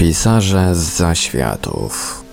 Pisarze z zaświatów.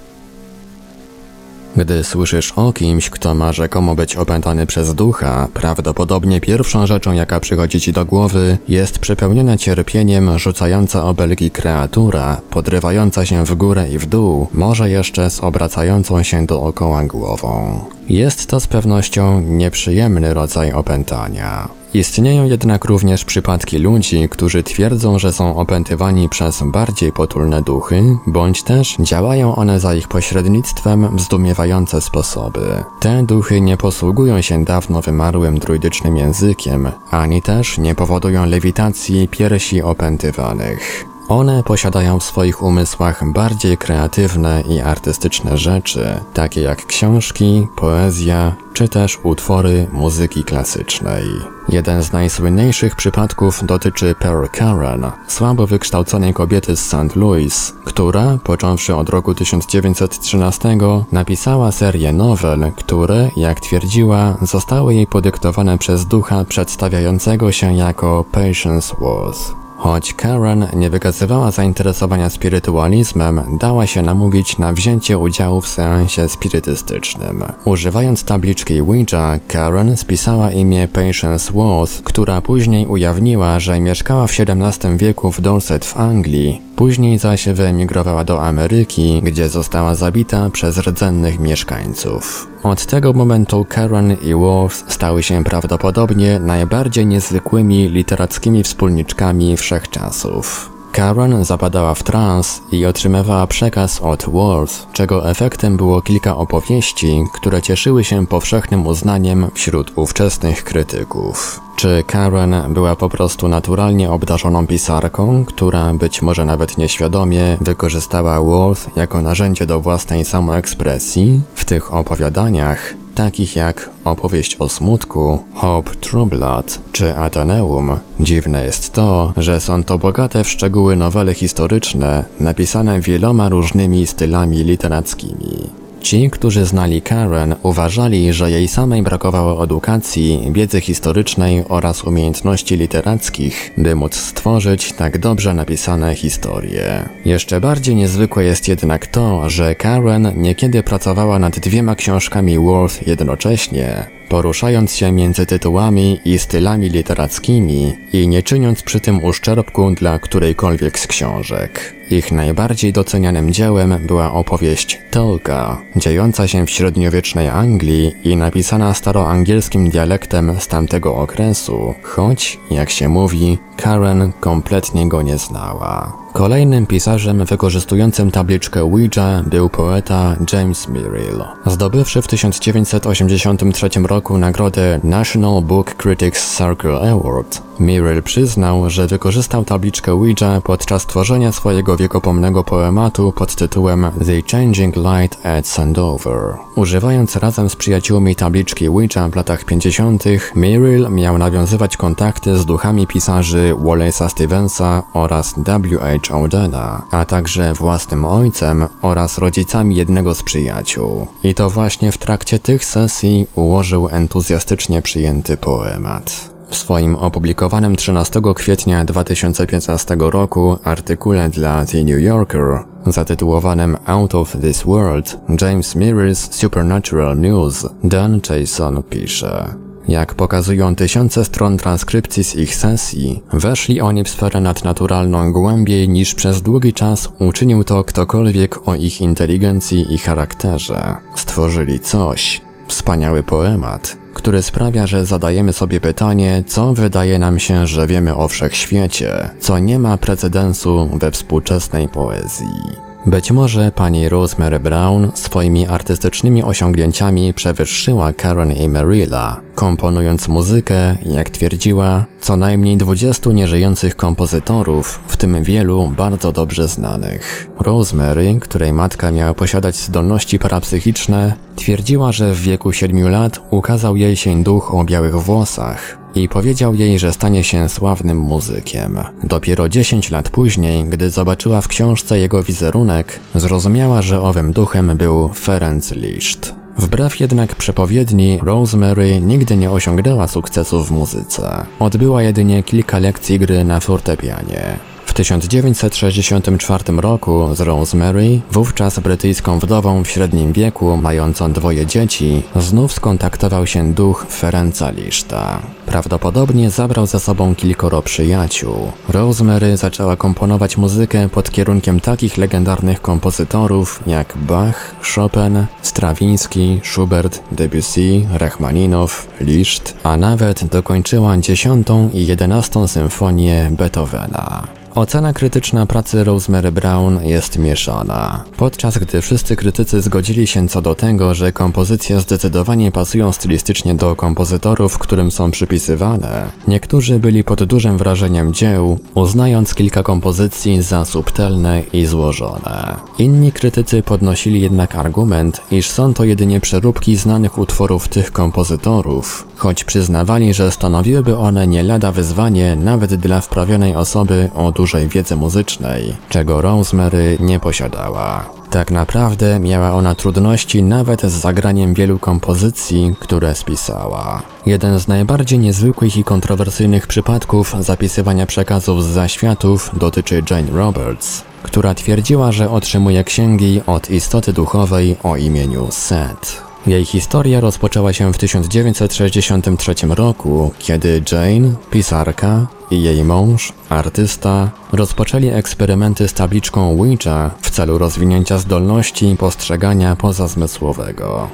Gdy słyszysz o kimś, kto ma rzekomo być opętany przez ducha, prawdopodobnie pierwszą rzeczą, jaka przychodzi ci do głowy, jest przepełniona cierpieniem rzucająca obelgi kreatura, podrywająca się w górę i w dół, może jeszcze z obracającą się dookoła głową. Jest to z pewnością nieprzyjemny rodzaj opętania. Istnieją jednak również przypadki ludzi, którzy twierdzą, że są opętywani przez bardziej potulne duchy, bądź też działają one za ich pośrednictwem w zdumiewające sposoby. Te duchy nie posługują się dawno wymarłym druidycznym językiem, ani też nie powodują lewitacji piersi opętywanych. One posiadają w swoich umysłach bardziej kreatywne i artystyczne rzeczy, takie jak książki, poezja czy też utwory muzyki klasycznej. Jeden z najsłynniejszych przypadków dotyczy Pearl Karen, słabo wykształconej kobiety z St. Louis, która, począwszy od roku 1913, napisała serię nowel, które, jak twierdziła, zostały jej podyktowane przez ducha przedstawiającego się jako Patience Wars. Choć Karen nie wykazywała zainteresowania spirytualizmem, dała się namówić na wzięcie udziału w seansie spirytystycznym. Używając tabliczki Ouija, Karen spisała imię Patience Walls, która później ujawniła, że mieszkała w XVII wieku w Dorset w Anglii, później zaś wyemigrowała do Ameryki, gdzie została zabita przez rdzennych mieszkańców. Od tego momentu Karen i Wolf stały się prawdopodobnie najbardziej niezwykłymi literackimi wspólniczkami wszechczasów. Karen zapadała w trans i otrzymywała przekaz od Wolf, czego efektem było kilka opowieści, które cieszyły się powszechnym uznaniem wśród ówczesnych krytyków. Czy Karen była po prostu naturalnie obdarzoną pisarką, która być może nawet nieświadomie wykorzystała Wolf jako narzędzie do własnej samoekspresji? W tych opowiadaniach takich jak opowieść o smutku, Hope True Blood czy Ateneum. Dziwne jest to, że są to bogate w szczegóły nowele historyczne, napisane wieloma różnymi stylami literackimi. Ci, którzy znali Karen, uważali, że jej samej brakowało edukacji, wiedzy historycznej oraz umiejętności literackich, by móc stworzyć tak dobrze napisane historie. Jeszcze bardziej niezwykłe jest jednak to, że Karen niekiedy pracowała nad dwiema książkami Worth jednocześnie, poruszając się między tytułami i stylami literackimi i nie czyniąc przy tym uszczerbku dla którejkolwiek z książek. Ich najbardziej docenianym dziełem była opowieść Tolka, dziejąca się w średniowiecznej Anglii i napisana staroangielskim dialektem z tamtego okresu, choć, jak się mówi, Karen kompletnie go nie znała. Kolejnym pisarzem wykorzystującym tabliczkę Ouija był poeta James Merrill. Zdobywszy w 1983 roku nagrodę National Book Critics Circle Award, Merrill przyznał, że wykorzystał tabliczkę Ouija podczas tworzenia swojego wiekopomnego poematu pod tytułem The Changing Light at Sandover. Używając razem z przyjaciółmi tabliczki Ouija w latach 50., Merrill miał nawiązywać kontakty z duchami pisarzy Wallace'a Stevensa oraz W.H. Odena, a także własnym ojcem oraz rodzicami jednego z przyjaciół. I to właśnie w trakcie tych sesji ułożył entuzjastycznie przyjęty poemat. W swoim opublikowanym 13 kwietnia 2015 roku artykule dla The New Yorker zatytułowanym Out of This World James Mirror's Supernatural News Dan Jason pisze. Jak pokazują tysiące stron transkrypcji z ich sesji, weszli oni w sferę nadnaturalną głębiej niż przez długi czas uczynił to ktokolwiek o ich inteligencji i charakterze. Stworzyli coś, wspaniały poemat, który sprawia, że zadajemy sobie pytanie, co wydaje nam się, że wiemy o wszechświecie, co nie ma precedensu we współczesnej poezji. Być może pani Rosemary Brown swoimi artystycznymi osiągnięciami przewyższyła Karen i Merilla, komponując muzykę, jak twierdziła, co najmniej 20 nieżyjących kompozytorów, w tym wielu bardzo dobrze znanych. Rosemary, której matka miała posiadać zdolności parapsychiczne, twierdziła, że w wieku 7 lat ukazał jej się duch o białych włosach, i powiedział jej, że stanie się sławnym muzykiem. Dopiero 10 lat później, gdy zobaczyła w książce jego wizerunek, zrozumiała, że owym duchem był Ferenc Liszt. Wbrew jednak przepowiedni, Rosemary nigdy nie osiągnęła sukcesu w muzyce. Odbyła jedynie kilka lekcji gry na fortepianie. 1964 roku z Rosemary, wówczas brytyjską wdową w średnim wieku, mającą dwoje dzieci, znów skontaktował się duch Ferenca Liszta. Prawdopodobnie zabrał ze sobą kilkoro przyjaciół. Rosemary zaczęła komponować muzykę pod kierunkiem takich legendarnych kompozytorów jak Bach, Chopin, Strawiński, Schubert, Debussy, Rachmaninow, Liszt, a nawet dokończyła dziesiątą i jedenastą symfonię Beethovena. Ocena krytyczna pracy Rosemary Brown jest mieszana. Podczas gdy wszyscy krytycy zgodzili się co do tego, że kompozycje zdecydowanie pasują stylistycznie do kompozytorów, którym są przypisywane, niektórzy byli pod dużym wrażeniem dzieł, uznając kilka kompozycji za subtelne i złożone. Inni krytycy podnosili jednak argument, iż są to jedynie przeróbki znanych utworów tych kompozytorów, choć przyznawali, że stanowiłyby one nie lada wyzwanie nawet dla wprawionej osoby o dużej wiedzy muzycznej, czego Rosemary nie posiadała. Tak naprawdę miała ona trudności nawet z zagraniem wielu kompozycji, które spisała. Jeden z najbardziej niezwykłych i kontrowersyjnych przypadków zapisywania przekazów z zaświatów dotyczy Jane Roberts, która twierdziła, że otrzymuje księgi od istoty duchowej o imieniu Seth. Jej historia rozpoczęła się w 1963 roku, kiedy Jane, pisarka, i jej mąż, artysta, rozpoczęli eksperymenty z tabliczką Ouija w celu rozwinięcia zdolności postrzegania pozazmysłowego.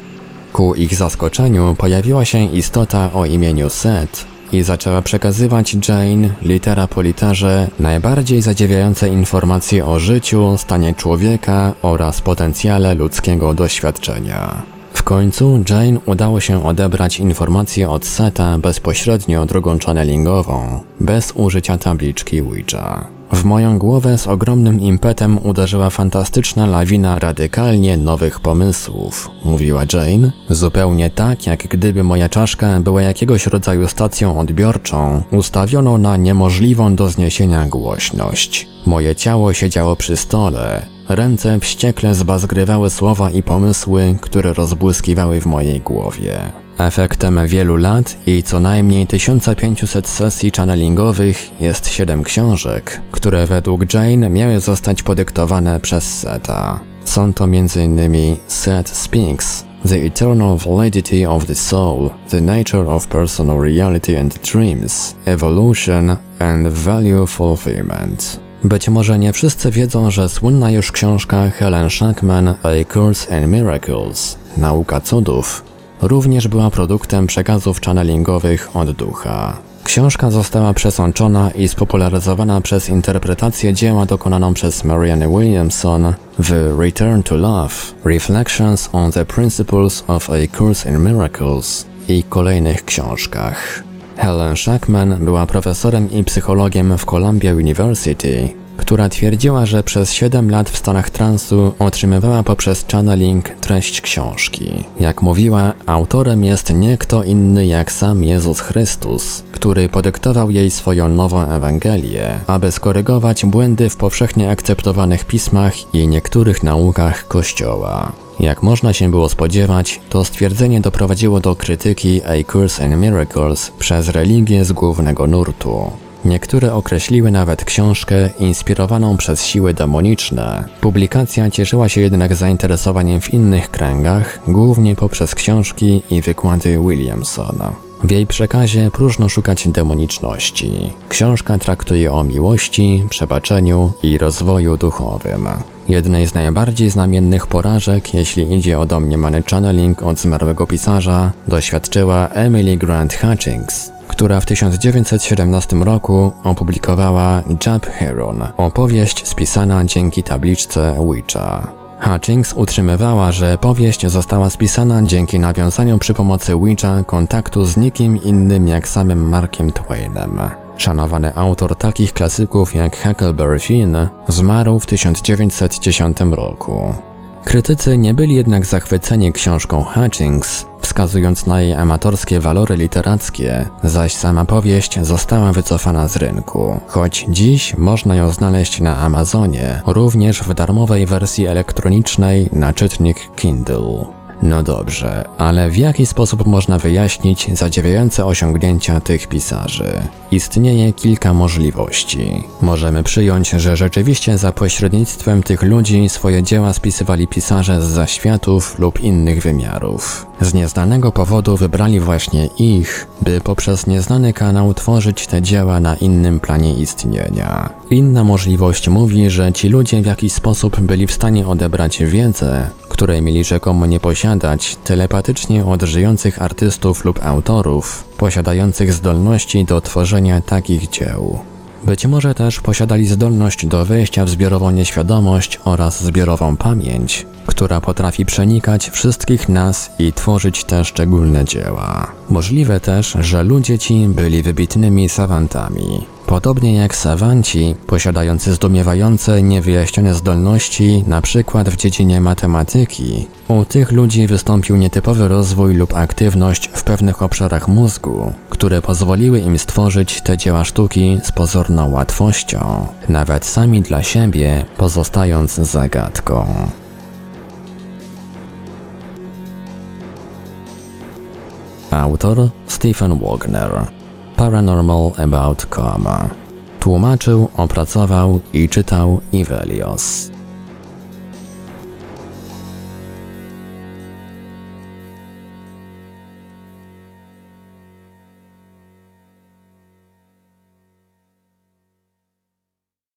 Ku ich zaskoczeniu pojawiła się istota o imieniu Seth i zaczęła przekazywać Jane, litera po literze, najbardziej zadziwiające informacje o życiu, stanie człowieka oraz potencjale ludzkiego doświadczenia. W końcu Jane udało się odebrać informacje od Seta bezpośrednio drogą channelingową, bez użycia tabliczki Ouija. W moją głowę z ogromnym impetem uderzyła fantastyczna lawina radykalnie nowych pomysłów, mówiła Jane, zupełnie tak jak gdyby moja czaszka była jakiegoś rodzaju stacją odbiorczą, ustawioną na niemożliwą do zniesienia głośność. Moje ciało siedziało przy stole, ręce wściekle zbazgrywały słowa i pomysły, które rozbłyskiwały w mojej głowie. Efektem wielu lat i co najmniej 1500 sesji channelingowych jest 7 książek, które według Jane miały zostać podyktowane przez Seta. Są to m.in. Set Speaks, The Eternal Validity of the Soul, The Nature of Personal Reality and Dreams, Evolution and Value Fulfillment. Być może nie wszyscy wiedzą, że słynna już książka Helen Shackman A Course in Miracles Nauka cudów również była produktem przekazów channelingowych od ducha. Książka została przesączona i spopularyzowana przez interpretację dzieła dokonaną przez Marianne Williamson w Return to Love Reflections on the Principles of A Course in Miracles i kolejnych książkach. Helen Shackman była profesorem i psychologiem w Columbia University, która twierdziła, że przez 7 lat w stanach transu otrzymywała poprzez channeling treść książki. Jak mówiła, autorem jest nie kto inny jak sam Jezus Chrystus, który podyktował jej swoją nową Ewangelię, aby skorygować błędy w powszechnie akceptowanych pismach i niektórych naukach Kościoła. Jak można się było spodziewać, to stwierdzenie doprowadziło do krytyki A Curse in Miracles przez religię z głównego nurtu. Niektóre określiły nawet książkę inspirowaną przez siły demoniczne. Publikacja cieszyła się jednak zainteresowaniem w innych kręgach, głównie poprzez książki i wykłady Williamsona. W jej przekazie próżno szukać demoniczności. Książka traktuje o miłości, przebaczeniu i rozwoju duchowym. Jednej z najbardziej znamiennych porażek, jeśli idzie o domniemany channeling od zmarłego pisarza, doświadczyła Emily Grant Hutchings, która w 1917 roku opublikowała Jab Heron, opowieść spisana dzięki tabliczce Ouija. Hutchings utrzymywała, że powieść została spisana dzięki nawiązaniu przy pomocy Ouija kontaktu z nikim innym jak samym Markiem Twainem. Szanowany autor takich klasyków jak Huckleberry Finn zmarł w 1910 roku. Krytycy nie byli jednak zachwyceni książką Hutchings, wskazując na jej amatorskie walory literackie, zaś sama powieść została wycofana z rynku. Choć dziś można ją znaleźć na Amazonie, również w darmowej wersji elektronicznej na czytnik Kindle. No dobrze, ale w jaki sposób można wyjaśnić zadziwiające osiągnięcia tych pisarzy? Istnieje kilka możliwości. Możemy przyjąć, że rzeczywiście za pośrednictwem tych ludzi swoje dzieła spisywali pisarze z zaświatów lub innych wymiarów. Z nieznanego powodu wybrali właśnie ich, by poprzez nieznany kanał tworzyć te dzieła na innym planie istnienia. Inna możliwość mówi, że ci ludzie w jakiś sposób byli w stanie odebrać wiedzę, której mieli rzekomo nie posiadać, telepatycznie od żyjących artystów lub autorów, posiadających zdolności do tworzenia takich dzieł. Być może też posiadali zdolność do wejścia w zbiorową nieświadomość oraz zbiorową pamięć, która potrafi przenikać wszystkich nas i tworzyć te szczególne dzieła. Możliwe też, że ludzie ci byli wybitnymi savantami. Podobnie jak sawanci, posiadający zdumiewające, niewyjaśnione zdolności, na przykład w dziedzinie matematyki, u tych ludzi wystąpił nietypowy rozwój lub aktywność w pewnych obszarach mózgu, które pozwoliły im stworzyć te dzieła sztuki z pozorną łatwością, nawet sami dla siebie pozostając zagadką. Autor Stephen Wagner Paranormal About Coma Tłumaczył, opracował i czytał Ivelios.